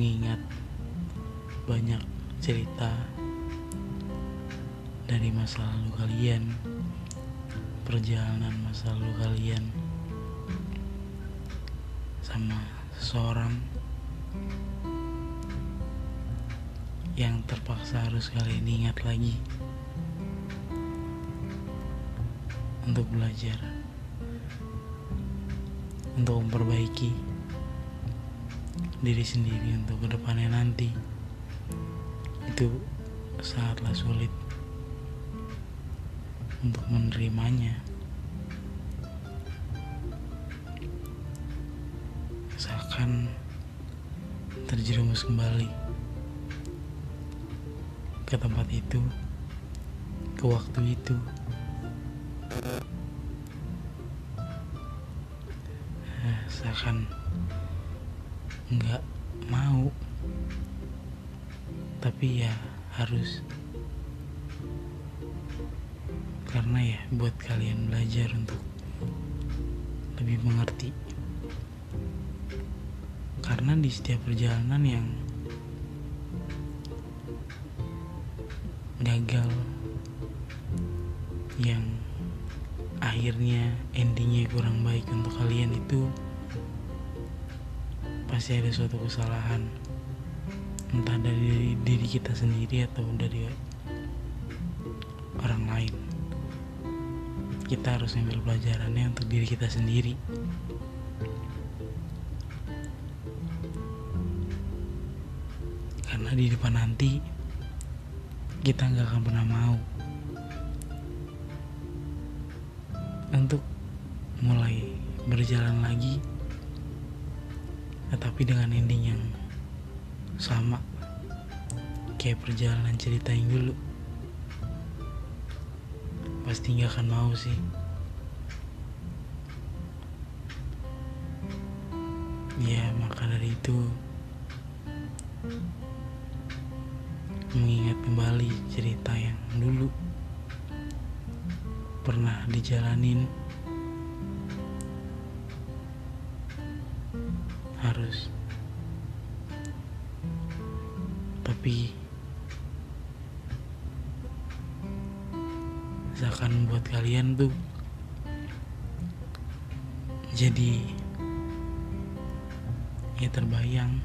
Mengingat banyak cerita dari masa lalu kalian, perjalanan masa lalu kalian sama seseorang yang terpaksa harus kalian ingat lagi untuk belajar untuk memperbaiki diri sendiri untuk ke depannya nanti. Itu sangatlah sulit untuk menerimanya. Seakan terjerumus kembali ke tempat itu ke waktu itu. Seakan nggak mau. Tapi ya harus. Karena ya buat kalian belajar untuk lebih mengerti. Karena di setiap perjalanan yang gagal yang akhirnya endingnya kurang baik untuk kalian itu pasti ada suatu kesalahan. Entah dari diri kita sendiri atau dari orang lain. Kita harus ambil pelajarannya untuk diri kita sendiri. Karena di depan nanti kita nggak akan pernah mau untuk mulai berjalan lagi tetapi dengan ending yang sama kayak perjalanan cerita yang dulu pasti nggak akan mau sih. Ya maka dari itu mengingat kembali cerita yang dulu pernah dijalanin harus. Tapi seakan membuat kalian tuh jadi ya terbayang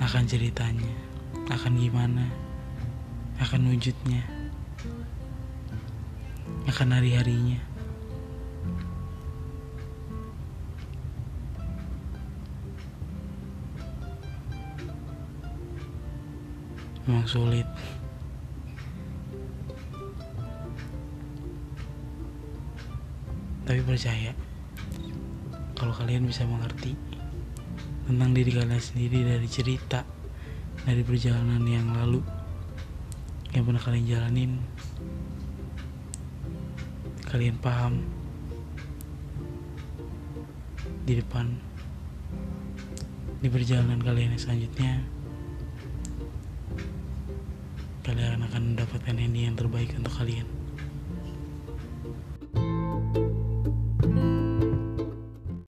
akan ceritanya akan gimana akan wujudnya akan hari-harinya memang sulit. Tapi percaya kalau kalian bisa mengerti tentang diri kalian sendiri dari cerita dari perjalanan yang lalu yang pernah kalian jalanin kalian paham di depan di perjalanan kalian yang selanjutnya kalian akan mendapatkan ending yang terbaik untuk kalian